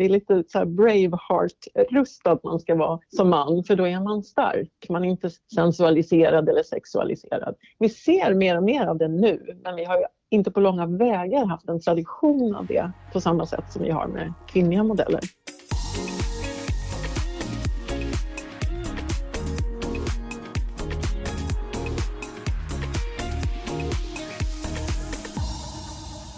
Det är lite så här Braveheart-rustad man ska vara som man, för då är man stark. Man är inte sensualiserad eller sexualiserad. Vi ser mer och mer av det nu, men vi har ju inte på långa vägar haft en tradition av det på samma sätt som vi har med kvinnliga modeller.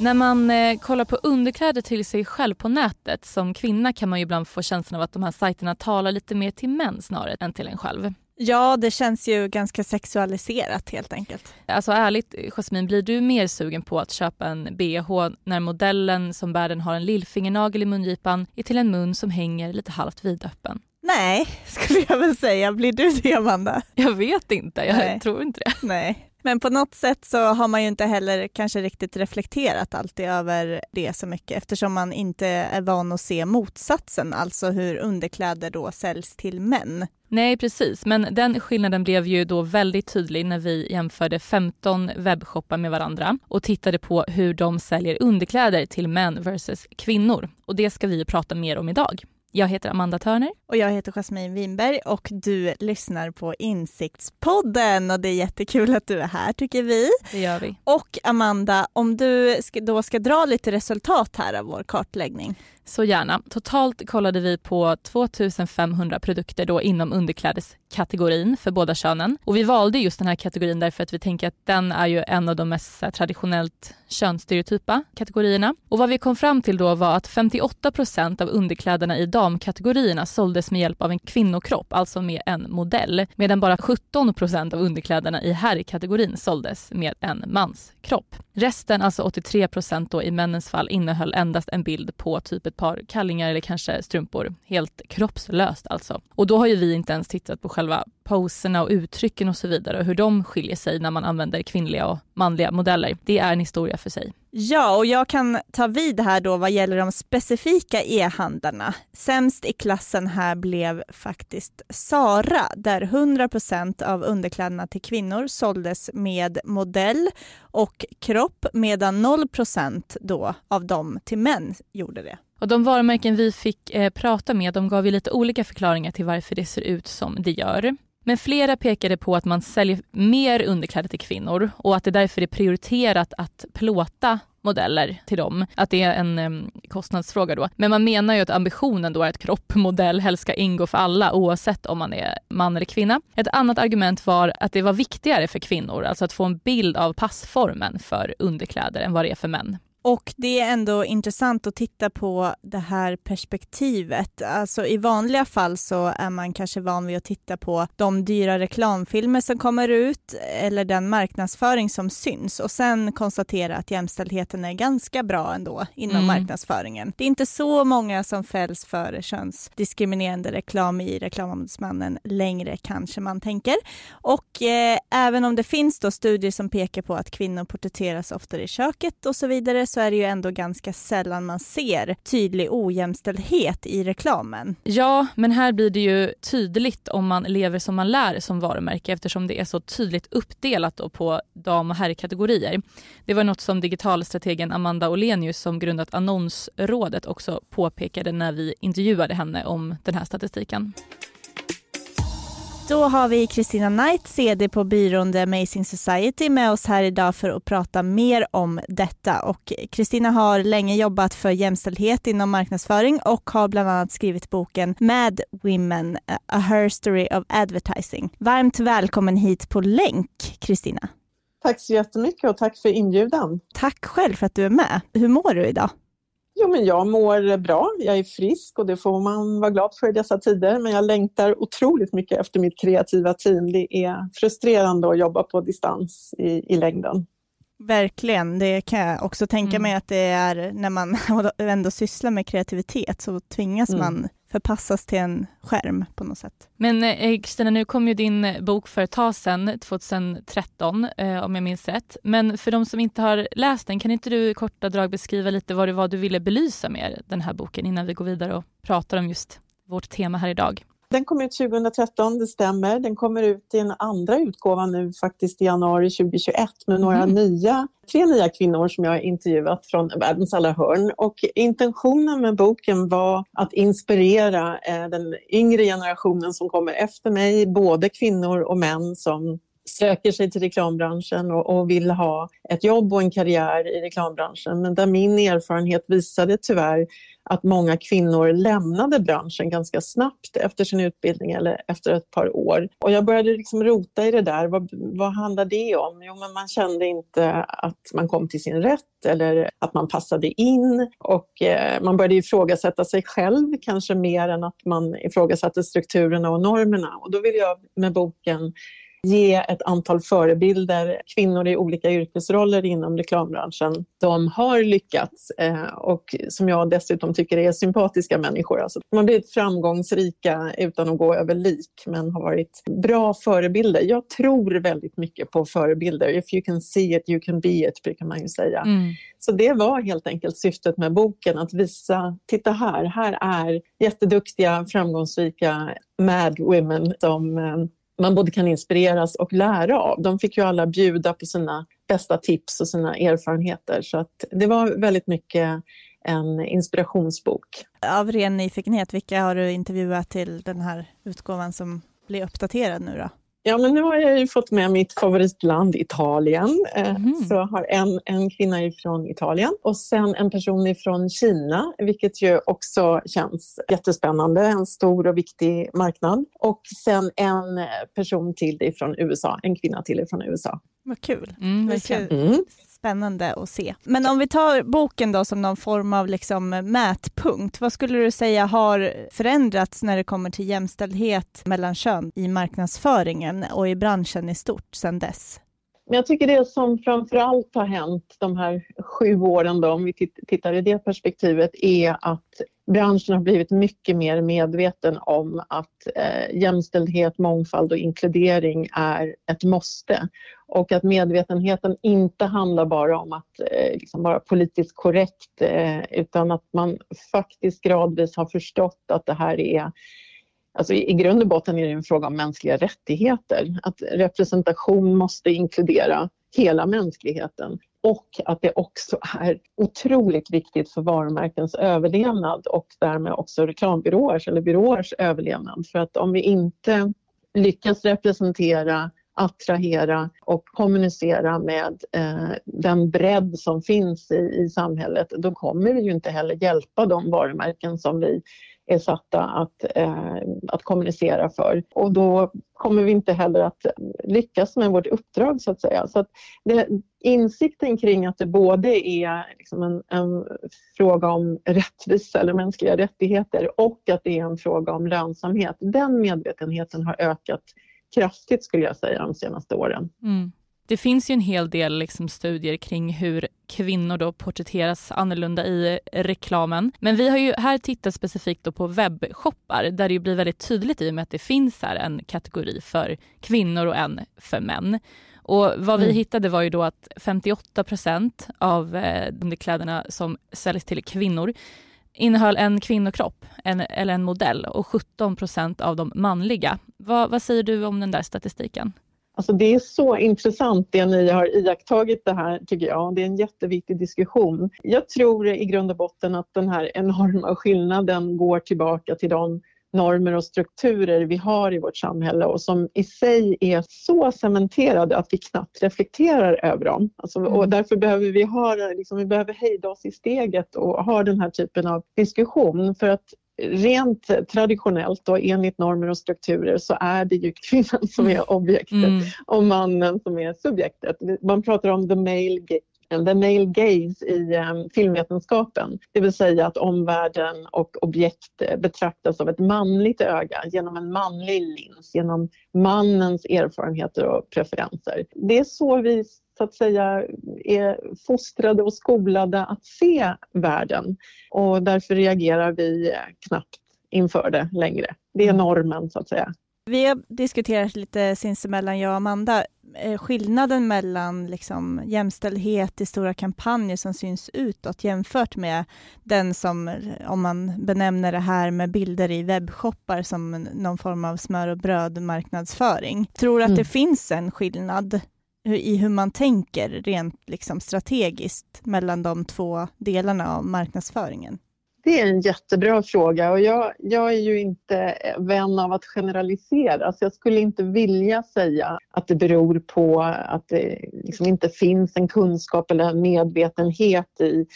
När man eh, kollar på underkläder till sig själv på nätet som kvinna kan man ju ibland få känslan av att de här sajterna talar lite mer till män snarare än till en själv. Ja, det känns ju ganska sexualiserat helt enkelt. Alltså ärligt Jasmin, blir du mer sugen på att köpa en bh när modellen som bär den har en lillfingernagel i mungipan är till en mun som hänger lite halvt vidöppen? Nej, skulle jag väl säga. Blir du det Amanda? Jag vet inte, jag Nej. tror inte det. Nej. Men på något sätt så har man ju inte heller kanske riktigt reflekterat alltid över det så mycket eftersom man inte är van att se motsatsen, alltså hur underkläder då säljs till män. Nej precis, men den skillnaden blev ju då väldigt tydlig när vi jämförde 15 webbshoppar med varandra och tittade på hur de säljer underkläder till män versus kvinnor. Och det ska vi prata mer om idag. Jag heter Amanda Törner. Och jag heter Jasmine Winberg och du lyssnar på Insiktspodden och det är jättekul att du är här tycker vi. Det gör vi. Och Amanda, om du då ska dra lite resultat här av vår kartläggning. Så gärna. Totalt kollade vi på 2500 produkter då inom underklädeskategorin för båda könen. Och vi valde just den här kategorin därför att vi tänker att den är ju en av de mest eh, traditionellt könsstereotypa kategorierna. Och vad vi kom fram till då var att 58 procent av underkläderna i damkategorierna såldes med hjälp av en kvinnokropp, alltså med en modell, medan bara 17 procent av underkläderna i herrkategorin såldes med en manskropp. Resten, alltså 83 procent då i männens fall, innehöll endast en bild på typ ett par kallingar eller kanske strumpor. Helt kroppslöst alltså. Och då har ju vi inte ens tittat på själva poserna och uttrycken och så vidare och hur de skiljer sig när man använder kvinnliga och manliga modeller. Det är en historia för sig. Ja, och jag kan ta vid här då vad gäller de specifika e-handlarna. Sämst i klassen här blev faktiskt Sara, där 100% av underkläderna till kvinnor såldes med modell och kropp, medan 0% då av dem till män gjorde det. Och de varumärken vi fick eh, prata med de gav ju lite olika förklaringar till varför det ser ut som det gör. Men flera pekade på att man säljer mer underkläder till kvinnor och att det därför är prioriterat att plåta modeller till dem. Att det är en um, kostnadsfråga då. Men man menar ju att ambitionen då är att kroppmodell helst ska ingå för alla oavsett om man är man eller kvinna. Ett annat argument var att det var viktigare för kvinnor, alltså att få en bild av passformen för underkläder än vad det är för män. Och det är ändå intressant att titta på det här perspektivet. Alltså i vanliga fall så är man kanske van vid att titta på de dyra reklamfilmer som kommer ut eller den marknadsföring som syns och sen konstatera att jämställdheten är ganska bra ändå inom mm. marknadsföringen. Det är inte så många som fälls för könsdiskriminerande reklam i Reklamombudsmannen längre kanske man tänker. Och eh, även om det finns då studier som pekar på att kvinnor porträtteras oftare i köket och så vidare så är det ju ändå ganska sällan man ser tydlig ojämställdhet i reklamen. Ja, men här blir det ju tydligt om man lever som man lär som varumärke eftersom det är så tydligt uppdelat på dam och herrkategorier. Det var något som digitalstrategen Amanda Olenius som grundat Annonsrådet också påpekade när vi intervjuade henne om den här statistiken. Då har vi Kristina Knight, CD på byrån The Amazing Society med oss här idag för att prata mer om detta. Och Kristina har länge jobbat för jämställdhet inom marknadsföring och har bland annat skrivit boken Mad Women, A Her Story of Advertising. Varmt välkommen hit på länk, Kristina. Tack så jättemycket och tack för inbjudan. Tack själv för att du är med. Hur mår du idag? Jo, men jag mår bra. Jag är frisk och det får man vara glad för i dessa tider. Men jag längtar otroligt mycket efter mitt kreativa team. Det är frustrerande att jobba på distans i, i längden. Verkligen, det kan jag också tänka mm. mig att det är när man ändå sysslar med kreativitet så tvingas mm. man förpassas till en skärm på något sätt. Men eh, eh Kristina, nu kom ju din eh, bok för ett tag sedan, 2013 eh, om jag minns rätt. Men för de som inte har läst den, kan inte du i korta drag beskriva lite vad det var du ville belysa med den här boken innan vi går vidare och pratar om just vårt tema här idag? Den kom ut 2013, det stämmer. Den kommer ut i en andra utgåva nu faktiskt i januari 2021 med några mm. nya, tre nya kvinnor som jag har intervjuat från världens alla hörn. Och intentionen med boken var att inspirera eh, den yngre generationen som kommer efter mig, både kvinnor och män som söker sig till reklambranschen och, och, vill ha ett jobb och en karriär i reklambranschen. Men där min erfarenhet visade tyvärr att många kvinnor lämnade branschen ganska snabbt efter sin utbildning eller efter ett par år. Och jag började liksom rota i det där. Vad, vad handlar det om? Jo, men man kände inte att man kom till sin rätt eller att man passade in och eh, man började ifrågasätta sig själv kanske mer än att man ifrågasatte strukturerna och normerna. Och då vill jag med boken ge ett antal förebilder, kvinnor i olika yrkesroller inom reklambranschen. De har lyckats eh, och som jag dessutom tycker är sympatiska människor. Alltså, de har blivit framgångsrika utan att gå över lik men har varit bra förebilder. Jag tror väldigt mycket på förebilder. If you can see it, you can be it, brukar man ju säga. Mm. Så det var helt enkelt syftet med boken, att visa, titta här, här är jätteduktiga, framgångsrika mad women som eh, man både kan inspireras och lära av. De fick ju alla bjuda på sina bästa tips och sina erfarenheter så att det var väldigt mycket en inspirationsbok. Av ren nyfikenhet, vilka har du intervjuat till den här utgåvan som blir uppdaterad nu då? Ja, men nu har jag ju fått med mitt favoritland Italien. Mm. Så jag har en, en kvinna ifrån Italien och sen en person ifrån Kina, vilket ju också känns jättespännande. En stor och viktig marknad. Och sen en person till ifrån USA, en kvinna till ifrån USA. Vad kul. Mm, verkligen. Mm spännande att se. Men om vi tar boken då som någon form av liksom mätpunkt, vad skulle du säga har förändrats när det kommer till jämställdhet mellan kön i marknadsföringen och i branschen i stort sedan dess? Men jag tycker det som framför allt har hänt de här sju åren, då, om vi tittar i det perspektivet, är att branschen har blivit mycket mer medveten om att eh, jämställdhet, mångfald och inkludering är ett måste. Och att medvetenheten inte handlar bara om att eh, liksom vara politiskt korrekt eh, utan att man faktiskt gradvis har förstått att det här är Alltså i, grund och botten är det en fråga om mänskliga rättigheter. Att representation måste inkludera hela mänskligheten och att det också är otroligt viktigt för varumärkens överlevnad och därmed också reklambyråers eller byråers överlevnad. För att om vi inte lyckas representera attrahera och kommunicera med eh, den bredd som finns i, i samhället, då kommer vi ju inte heller hjälpa de varumärken som vi är satta att, eh, att kommunicera för. Och då kommer vi inte heller att lyckas med vårt uppdrag så att säga. Så att det, insikten kring att det både är liksom en, en, fråga om rättvisa eller mänskliga rättigheter och att det är en fråga om lönsamhet, den medvetenheten har ökat kraftigt skulle jag säga de senaste åren. Mm. Det finns ju en hel del liksom studier kring hur kvinnor då porträtteras annorlunda i reklamen. Men vi har ju här tittat specifikt på webbshoppar där det blir väldigt tydligt i och med att det finns här en kategori för kvinnor och en för män. Och vad vi mm. hittade var ju då att 58 procent av eh, de kläderna som säljs till kvinnor innehöll en kvinnokropp en, eller en modell och 17 procent av de manliga. Vad, vad säger du om den där statistiken? Alltså det är så intressant det ni har iakttagit det här tycker jag. Det är en jätteviktig diskussion. Jag tror i grund och botten att den här enorma skillnaden går tillbaka till de normer och strukturer vi har i vårt samhälle och som i sig är så cementerade att vi knappt reflekterar över dem. Alltså, mm. och därför behöver vi, ha, liksom, vi behöver hejda oss i steget och ha den här typen av diskussion för att rent traditionellt och enligt normer och strukturer så är det ju kvinnan som är objektet mm. och mannen som är subjektet. Man pratar om the male the male gaze i um, filmvetenskapen. Det vill säga att omvärlden och objekt betraktas av ett manligt öga genom en manlig lins, genom mannens erfarenheter och preferenser. Det är så vi så att säga är fostrade och skolade att se världen och därför reagerar vi knappt inför det längre. Det är mm. normen så att säga. Vi har diskuterat lite sinsemellan, jag och Amanda, eh, skillnaden mellan liksom jämställdhet i stora kampanjer som syns utåt jämfört med den som, om man benämner det här med bilder i webbshoppar som någon form av smör och brödmarknadsföring. Tror du att mm. det finns en skillnad i hur man tänker rent liksom strategiskt mellan de två delarna av marknadsföringen? Det är en jättebra fråga och jag, jag är ju inte vän av att generalisera så jag skulle inte vilja säga att det beror på att det liksom inte finns en kunskap eller en medvetenhet i,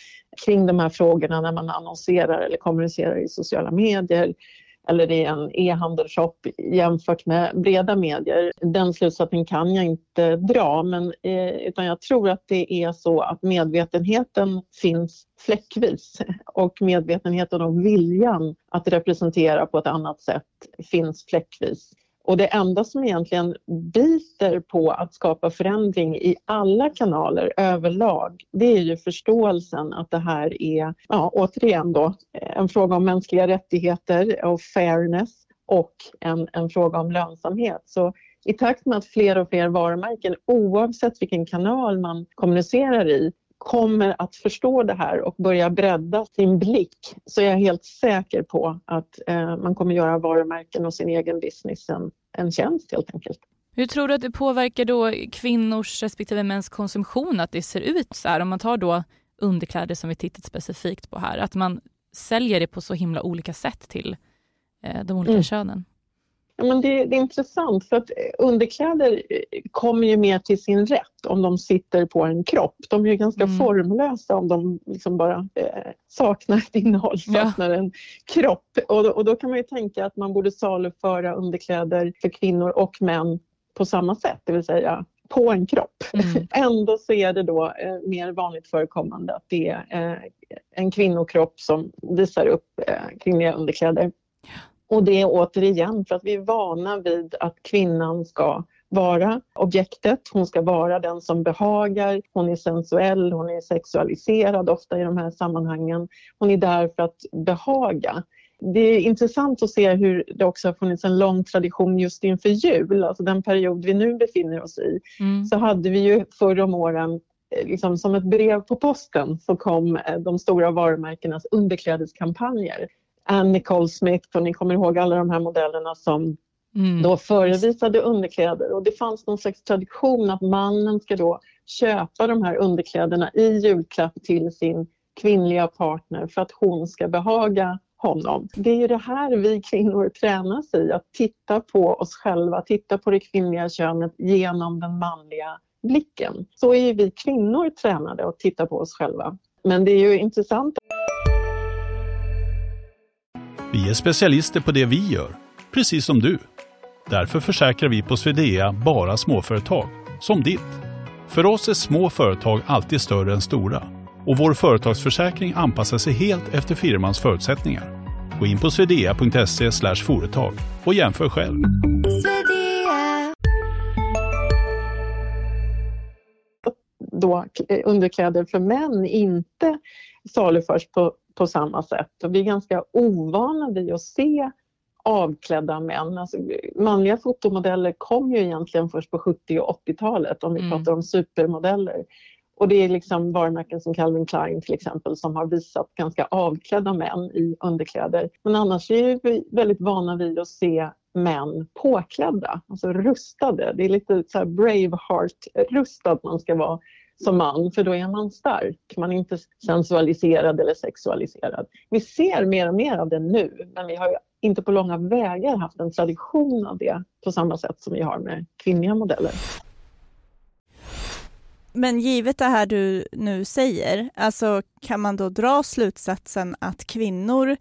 kring de här frågorna när man annonserar eller kommunicerar i sociala medier eller i en e-handelsshop jämfört med breda medier. Den slutsatsen kan jag inte dra, men, eh, utan jag tror att det är så att medvetenheten finns fläckvis och medvetenheten och viljan att representera på ett annat sätt finns fläckvis. Och det enda som egentligen biter på att skapa förändring i alla kanaler överlag, det är ju förståelsen att det här är, ja, återigen då, en fråga om mänskliga rättigheter och fairness och en, en fråga om lönsamhet. Så i takt med att fler och fler varumärken, oavsett vilken kanal man kommunicerar i, kommer att förstå det här och börja bredda sin blick så är jag helt säker på att eh, man kommer göra varumärken och sin egen business en, en tjänst helt enkelt. Hur tror du att det påverkar då kvinnors respektive mäns konsumtion att det ser ut så här? Om man tar då underkläder som vi tittat specifikt på här, att man säljer det på så himla olika sätt till eh, de olika mm. könen. Ja, men det, det, är intressant för att underkläder eh, kommer ju mer till sin rätt om de sitter på en kropp. De är ju ganska mm. formlösa om de liksom bara eh, saknar ett innehåll, saknar ja. en kropp. Och då, och då kan man ju tänka att man borde saluföra underkläder för kvinnor och män på samma sätt, det vill säga på en kropp. Mm. Ändå så är det då eh, mer vanligt förekommande att det är eh, en kvinnokropp som visar upp eh, kvinnliga underkläder. Och det är återigen för att vi är vana vid att kvinnan ska vara objektet, hon ska vara den som behagar, hon är sensuell, hon är sexualiserad ofta i de här sammanhangen. Hon är där för att behaga. Det är intressant att se hur det också har funnits en lång tradition just inför jul, alltså den period vi nu befinner oss i. Mm. Så hade vi ju förr om åren eh, liksom som ett brev på posten så kom eh, de stora varumärkenas underklädeskampanjer Anne Nicole Smith och ni kommer ihåg alla de här modellerna som mm. då förevisade underkläder och det fanns någon slags tradition att mannen ska då köpa de här underkläderna i julklapp till sin kvinnliga partner för att hon ska behaga honom. Det är ju det här vi kvinnor tränas i, att titta på oss själva, titta på det kvinnliga könet genom den manliga blicken. Så är vi kvinnor tränade att titta på oss själva. Men det är ju intressant vi är specialister på det vi gör, precis som du. Därför försäkrar vi på Swedea bara småföretag, som ditt. För oss är små företag alltid större än stora och vår företagsförsäkring anpassar sig helt efter firmans förutsättningar. Gå in på swedea.se företag och jämför själv. Då underkläder för män inte saluförs på på samma sätt. Och vi är ganska ovana vid att se avklädda män. Alltså, manliga fotomodeller kom ju egentligen först på 70 och 80-talet om vi mm. pratar om supermodeller. Och det är liksom varumärken som Calvin Klein till exempel som har visat ganska avklädda män i underkläder. Men annars är vi väldigt vana vid att se män påklädda, alltså rustade. Det är lite så Braveheart-rustad man ska vara som man, för då är man stark. Man är inte sensualiserad eller sexualiserad. Vi ser mer och mer av det nu, men vi har inte på långa vägar haft en tradition av det på samma sätt som vi har med kvinnliga modeller. Men givet det här du nu säger, alltså kan man då dra slutsatsen att kvinnor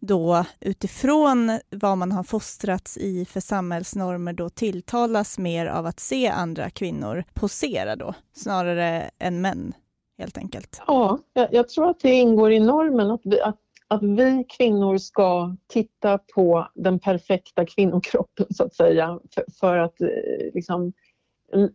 då utifrån vad man har fostrats i för samhällsnormer då tilltalas mer av att se andra kvinnor posera då, snarare än män helt enkelt? Ja, jag, jag tror att det ingår i normen att vi, att, att vi kvinnor ska titta på den perfekta kvinnokroppen så att säga för, för att eh, liksom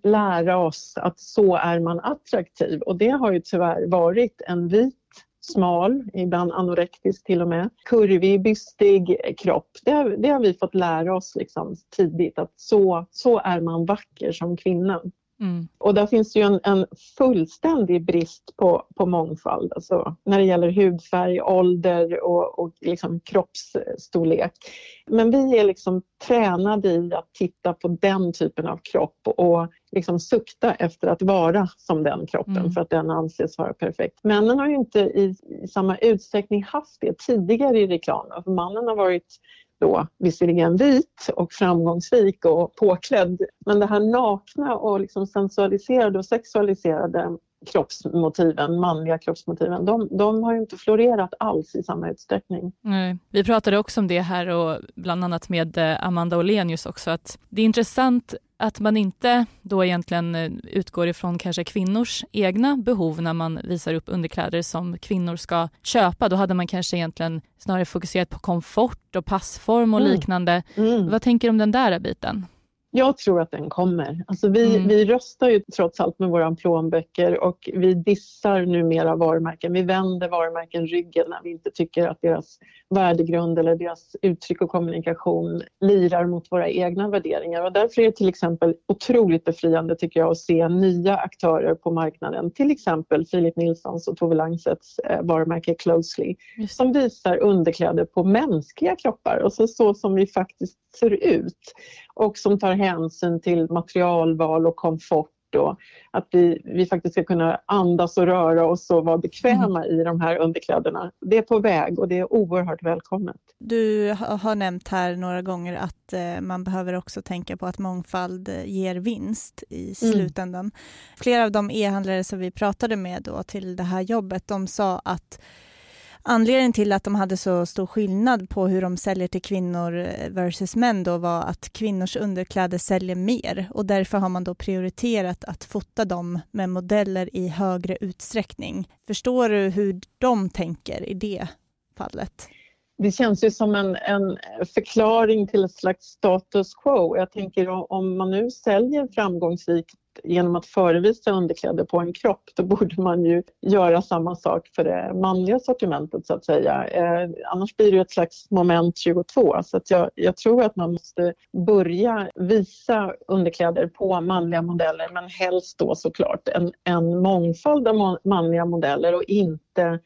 lära oss att så är man attraktiv och det har ju tyvärr varit en vit smal, ibland anorektisk till och med. Kurvig, bystig kropp. Det har, det har vi fått lära oss liksom tidigt att så, så är man vacker som kvinna. Mm. Och där finns det ju en, en, fullständig brist på, på mångfald alltså, när det gäller hudfärg, ålder och, och liksom kroppsstorlek. Men vi är liksom tränade i att titta på den typen av kropp och liksom sukta efter att vara som den kroppen mm. för att den anses vara perfekt. Männen har ju inte i, i samma utsträckning haft det tidigare i reklamen. För mannen har varit då visserligen vit och framgångsrik och påklädd. Men det här nakna och liksom sensualiserade och sexualiserade kroppsmotiven, manliga kroppsmotiven, de, de har inte florerat alls i samma utsträckning. Nej. Vi pratade också om det här och bland annat med eh, Amanda Olenius också, att det är intressant att man inte då egentligen eh, utgår ifrån kanske kvinnors egna behov när man visar upp underkläder som kvinnor ska köpa. Då hade man kanske egentligen snarare fokuserat på komfort och passform och mm. liknande. Mm. Vad tänker du om den där biten? Jag tror att den kommer. Alltså vi, mm. vi röstar ju trots allt med våra plånböcker och vi dissar numera varumärken. Vi vänder varumärken ryggen när vi inte tycker att deras värdegrund eller deras uttryck och kommunikation lirar mot våra egna värderingar. Och därför är det till exempel otroligt befriande tycker jag att se nya aktörer på marknaden. Till exempel Filip Nilssons och Tove Langsets eh, varumärke Closely som visar underkläder på mänskliga kroppar och så, så som vi faktiskt ser ut och som tar hänsyn till materialval och komfort och att vi, vi faktiskt ska kunna andas och röra oss och vara bekväma mm. i de här underkläderna. Det är på väg och det är oerhört välkommet. Du har nämnt här några gånger att eh, man behöver också tänka på att mångfald eh, ger vinst i mm. slutändan. Mm. Flera av de e-handlare som vi pratade med då till det här jobbet, de sa att Anledningen till att de hade så stor skillnad på hur de säljer till kvinnor eh, versus män då var att kvinnors underkläder säljer mer och därför har man då prioriterat att fota dem med modeller i högre utsträckning. Förstår du hur de tänker i det fallet? det känns ju som en, en, förklaring till ett slags status quo. Jag tänker om man nu säljer framgångsrikt genom att förevisa underkläder på en kropp, då borde man ju göra samma sak för det manliga sortimentet så att säga. Eh, annars blir det ett slags moment 22. Så att jag, jag, tror att man måste börja visa underkläder på manliga modeller men helst då såklart en, en mångfald av manliga modeller och inte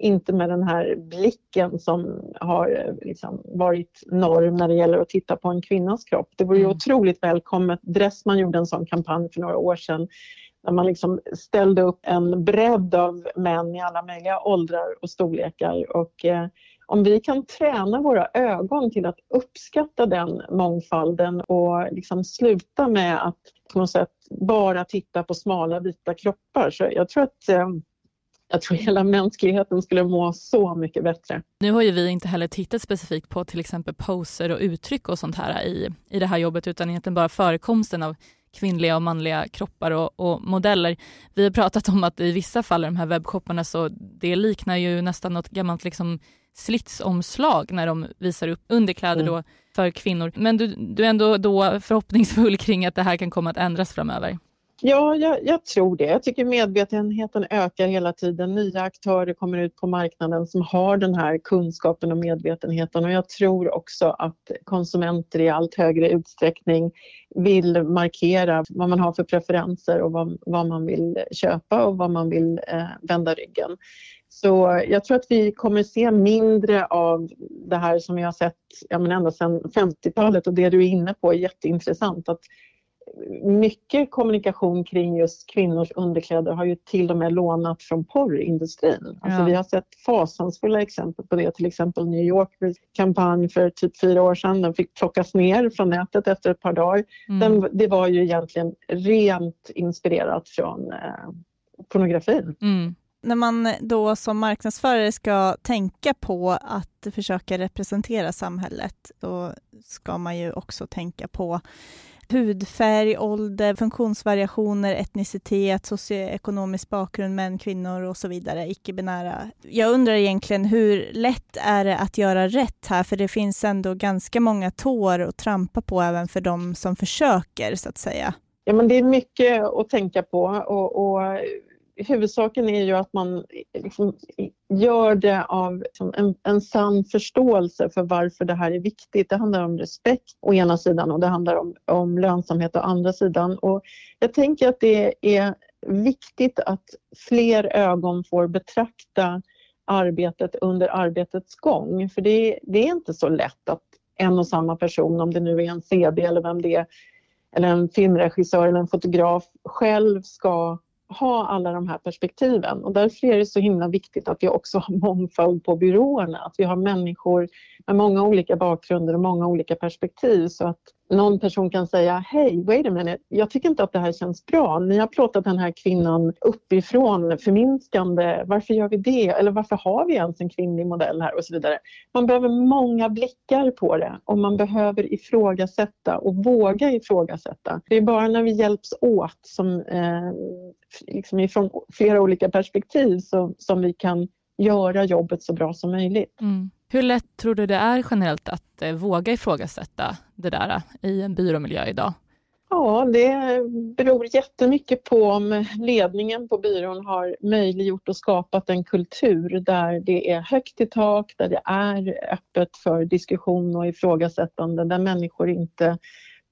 inte med den här blicken som har liksom varit norm när det gäller att titta på en kvinnas kropp. Det vore ju mm. otroligt välkommet. Dressman gjorde en sån kampanj för några år sedan där man liksom ställde upp en bredd av män i alla möjliga åldrar och storlekar. Och, eh, om vi kan träna våra ögon till att uppskatta den mångfalden och liksom sluta med att på något sätt bara titta på smala vita kroppar. Så jag tror att eh, jag tror hela mänskligheten skulle må så mycket bättre. Nu har ju vi inte heller tittat specifikt på till exempel poser och uttryck och sånt här i, i det här jobbet utan egentligen bara förekomsten av kvinnliga och manliga kroppar och, och, modeller. Vi har pratat om att i vissa fall i de här webbshopparna så det liknar ju nästan något gammalt liksom slitsomslag när de visar upp underkläder mm. då för kvinnor. Men du, du är ändå då förhoppningsfull kring att det här kan komma att ändras framöver? Ja, jag, jag, tror det. Jag tycker medvetenheten ökar hela tiden. Nya aktörer kommer ut på marknaden som har den här kunskapen och medvetenheten och jag tror också att konsumenter i allt högre utsträckning vill markera vad man har för preferenser och vad, vad man vill köpa och vad man vill eh, vända ryggen. Så jag tror att vi kommer se mindre av det här som vi har sett ja, men ända sedan 50-talet och det du är inne på är jätteintressant. Att mycket kommunikation kring just kvinnors underkläder har ju till och med lånat från porrindustrin. Alltså Vi har sett fasansfulla exempel på det, till exempel New Yorkers kampanj för typ fyra år sedan. Den fick plockas ner från nätet efter ett par dagar. Mm. Den, det var ju egentligen rent inspirerat från eh, pornografin. Mm. När man då som marknadsförare ska tänka på att försöka representera samhället, då ska man ju också tänka på hudfärg, ålder, funktionsvariationer, etnicitet, socioekonomisk bakgrund, män, kvinnor och så vidare, icke-binära. Jag undrar egentligen hur lätt är det att göra rätt här? För det finns ändå ganska många tår att trampa på även för de som försöker, så att säga. Ja, men det är mycket att tänka på och, och huvudsaken är ju att man liksom gör det av liksom, en, en sann förståelse för varför det här är viktigt. Det handlar om respekt å ena sidan och det handlar om, om lönsamhet å andra sidan. Och jag tänker att det är viktigt att fler ögon får betrakta arbetet under arbetets gång. För det, det är inte så lätt att en och samma person, om det nu är en CD eller vem det är, eller en filmregissör eller en fotograf själv ska ha alla de här perspektiven. Och därför är det så himla viktigt att vi också har mångfald på byråerna, att vi har människor med många olika bakgrunder och många olika perspektiv. Så att någon person kan säga hej, wait a minute, jag tycker inte att det här känns bra. Ni har plåtat den här kvinnan uppifrån, förminskande. Varför gör vi det? Eller varför har vi ens en kvinnlig modell här? Och så vidare. Man behöver många blickar på det och man behöver ifrågasätta och våga ifrågasätta. Det är bara när vi hjälps åt som, eh, liksom ifrån flera olika perspektiv så, som vi kan göra jobbet så bra som möjligt. Mm. Hur lätt tror du det är generellt att eh, våga ifrågasätta det där eh, i en byråmiljö idag? Ja, det beror jättemycket på om ledningen på byrån har möjliggjort och skapat en kultur där det är högt i tak, där det är öppet för diskussion och ifrågasättande, där människor inte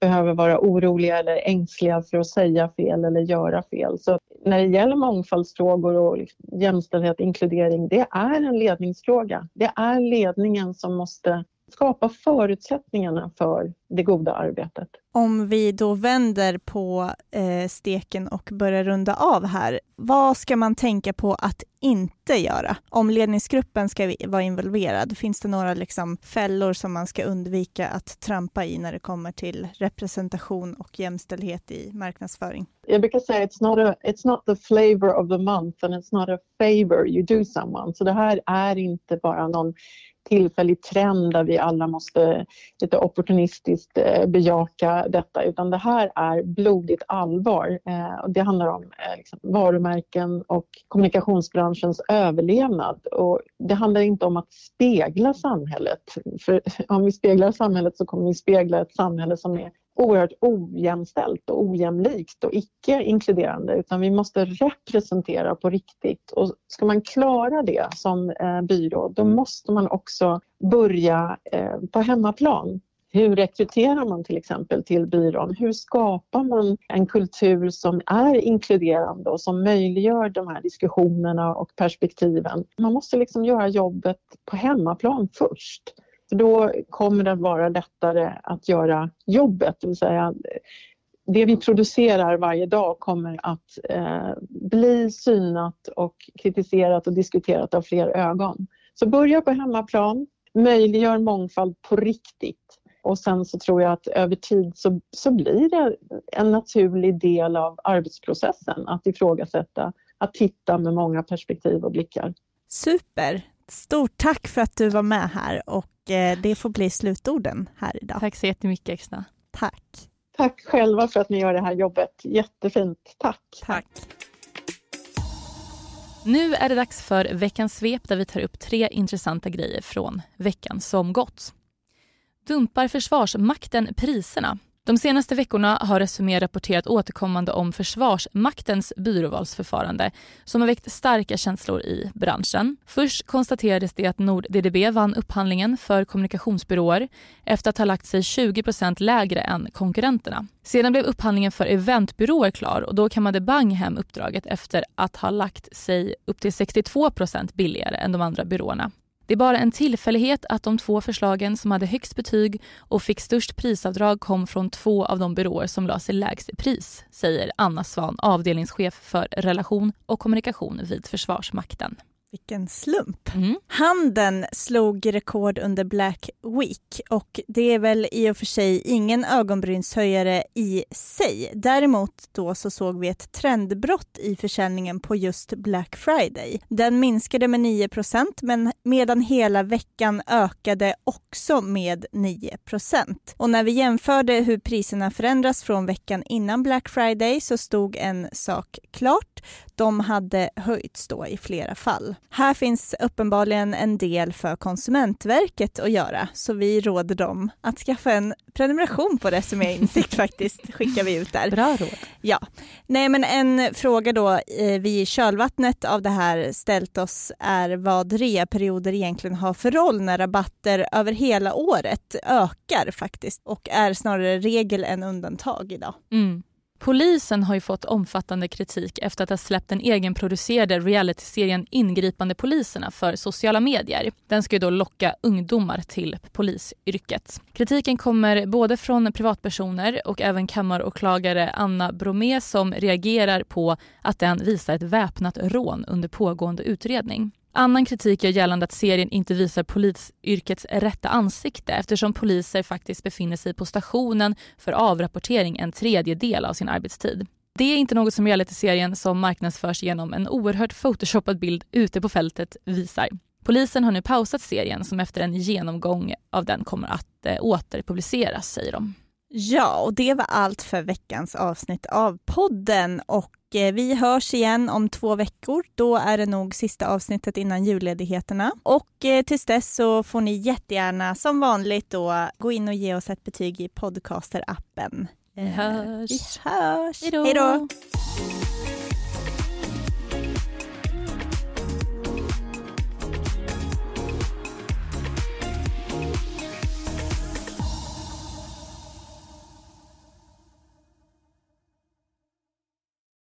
behöver vara oroliga eller ängsliga för att säga fel eller göra fel. Så när det gäller mångfaldsfrågor och jämställdhet, inkludering, det är en ledningsfråga. Det är ledningen som måste skapa förutsättningarna för det goda arbetet. Om vi då vänder på eh, steken och börjar runda av här, vad ska man tänka på att inte göra? Om ledningsgruppen ska vara involverad, finns det några liksom fällor som man ska undvika att trampa i när det kommer till representation och jämställdhet i marknadsföring? Jag brukar säga it's not, a, it's not the flavor of the month and it's not a favor you do someone. Så det här är inte bara någon tillfällig trend där vi alla måste lite opportunistiskt eh, bejaka detta utan det här är blodigt allvar. Eh, det handlar om eh, liksom varumärken och kommunikationsbranschens överlevnad och det handlar inte om att spegla samhället. För om vi speglar samhället så kommer vi spegla ett samhälle som är oerhört ojämställt och ojämlikt och icke inkluderande utan vi måste representera på riktigt och ska man klara det som eh, byrå då måste man också börja eh, på hemmaplan. Hur rekryterar man till exempel till byrån? Hur skapar man en kultur som är inkluderande och som möjliggör de här diskussionerna och perspektiven? Man måste liksom göra jobbet på hemmaplan först. För då kommer det vara lättare att göra jobbet, det vill säga det vi producerar varje dag kommer att eh, bli synat och kritiserat och diskuterat av fler ögon. Så börja på hemmaplan, möjliggör mångfald på riktigt och sen så tror jag att över tid så, så blir det en naturlig del av arbetsprocessen att ifrågasätta, att titta med många perspektiv och blickar. Super! Stort tack för att du var med här och eh, det får bli slutorden här idag. Tack så jättemycket Exna. Tack. Tack själva för att ni gör det här jobbet. Jättefint. Tack. Tack. Nu är det dags för veckans svep där vi tar upp tre intressanta grejer från veckan som gått. Dumpar Försvarsmakten priserna? De senaste veckorna har Resumé rapporterat återkommande om Försvarsmaktens byråvalsförfarande som har väckt starka känslor i branschen. Först konstaterades det att NordDDB vann upphandlingen för kommunikationsbyråer efter att ha lagt sig 20% lägre än konkurrenterna. Sedan blev upphandlingen för eventbyråer klar och då kammade Bang hem uppdraget efter att ha lagt sig upp till 62% billigare än de andra byråerna. Det är bara en tillfällighet att de två förslagen som hade högst betyg och fick störst prisavdrag kom från två av de byråer som la sig lägst i pris, säger Anna Svan, avdelningschef för relation och kommunikation vid Försvarsmakten. Vilken slump. Mm. Handeln slog rekord under Black Week och det är väl i och för sig ingen ögonbrynshöjare i sig. Däremot då så såg vi ett trendbrott i försäljningen på just Black Friday. Den minskade med 9% men medan hela veckan ökade också med 9% Och när vi jämförde hur priserna förändras från veckan innan Black Friday så stod en sak klart. De hade höjts då i flera fall. Här finns uppenbarligen en del för Konsumentverket att göra, så vi råder dem att skaffa en prenumeration på Resumé Insikt faktiskt, skickar vi ut där. Bra råd. Ja. Nej men en fråga då eh, vi i kölvattnet av det här ställt oss är vad reaperioder egentligen har för roll när rabatter över hela året ökar faktiskt och är snarare regel än undantag idag. Mm. Polisen har ju fått omfattande kritik efter att ha släppt den egenproducerade realityserien Ingripande poliserna för sociala medier. Den ska ju då locka ungdomar till polisyrket. Kritiken kommer både från privatpersoner och även kammaråklagare Anna Bromé som reagerar på att den visar ett väpnat rån under pågående utredning. Annan kritik gör gällande att serien inte visar polisyrkets rätta ansikte eftersom poliser faktiskt befinner sig på stationen för avrapportering en tredjedel av sin arbetstid. Det är inte något som realityserien som marknadsförs genom en oerhört photoshoppad bild ute på fältet visar. Polisen har nu pausat serien som efter en genomgång av den kommer att eh, återpubliceras, säger de. Ja, och det var allt för veckans avsnitt av podden och vi hörs igen om två veckor. Då är det nog sista avsnittet innan julledigheterna. Och eh, tills dess så får ni jättegärna som vanligt då gå in och ge oss ett betyg i podcasterappen. Vi hörs. Vi hörs. Hej då.